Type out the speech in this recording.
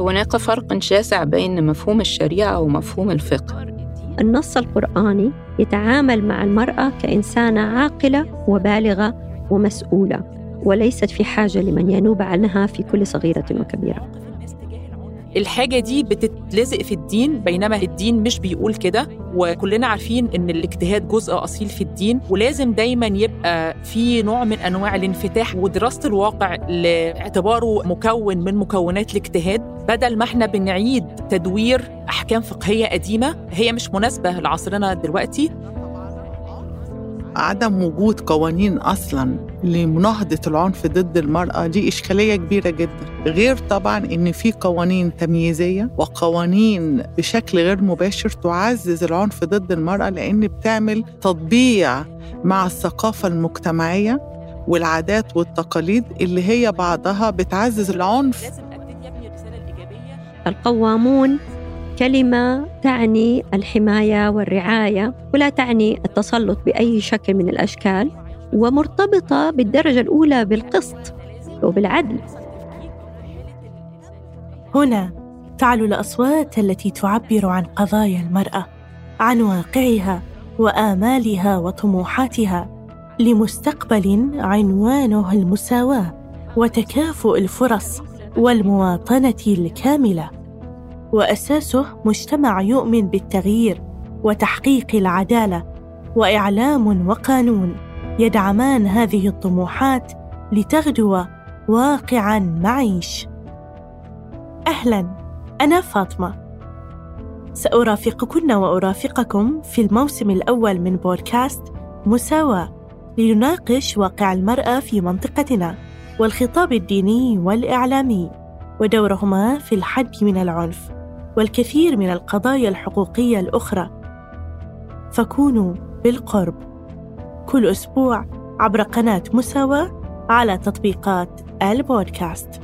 هناك فرق شاسع بين مفهوم الشريعة ومفهوم الفقه. النص القرآني يتعامل مع المرأة كإنسانة عاقلة وبالغة ومسؤولة وليست في حاجة لمن ينوب عنها في كل صغيرة وكبيرة. الحاجة دي بتتلزق في الدين بينما الدين مش بيقول كده وكلنا عارفين إن الاجتهاد جزء أصيل في الدين ولازم دايما يبقى في نوع من أنواع الانفتاح ودراسة الواقع لاعتباره مكون من مكونات الاجتهاد. بدل ما إحنا بنعيد تدوير أحكام فقهية قديمة هي مش مناسبة لعصرنا دلوقتي. عدم وجود قوانين أصلا لمناهضة العنف ضد المرأة دي إشكالية كبيرة جدا. غير طبعا إن في قوانين تمييزية وقوانين بشكل غير مباشر تعزز العنف ضد المرأة لأن بتعمل تطبيع مع الثقافة المجتمعية والعادات والتقاليد اللي هي بعضها بتعزز العنف. القوامون كلمة تعني الحماية والرعاية ولا تعني التسلط بأي شكل من الأشكال ومرتبطة بالدرجة الأولى بالقسط وبالعدل. هنا تعلو الأصوات التي تعبر عن قضايا المرأة عن واقعها وآمالها وطموحاتها لمستقبل عنوانه المساواة وتكافؤ الفرص والمواطنة الكاملة. وأساسه مجتمع يؤمن بالتغيير وتحقيق العدالة وإعلام وقانون يدعمان هذه الطموحات لتغدو واقعا معيش. أهلا أنا فاطمة. سأرافقكن وأرافقكم في الموسم الأول من بودكاست مساواة لنناقش واقع المرأة في منطقتنا والخطاب الديني والإعلامي ودورهما في الحد من العنف. والكثير من القضايا الحقوقية الأخرى. فكونوا بالقرب. كل أسبوع عبر قناة مساواة على تطبيقات البودكاست.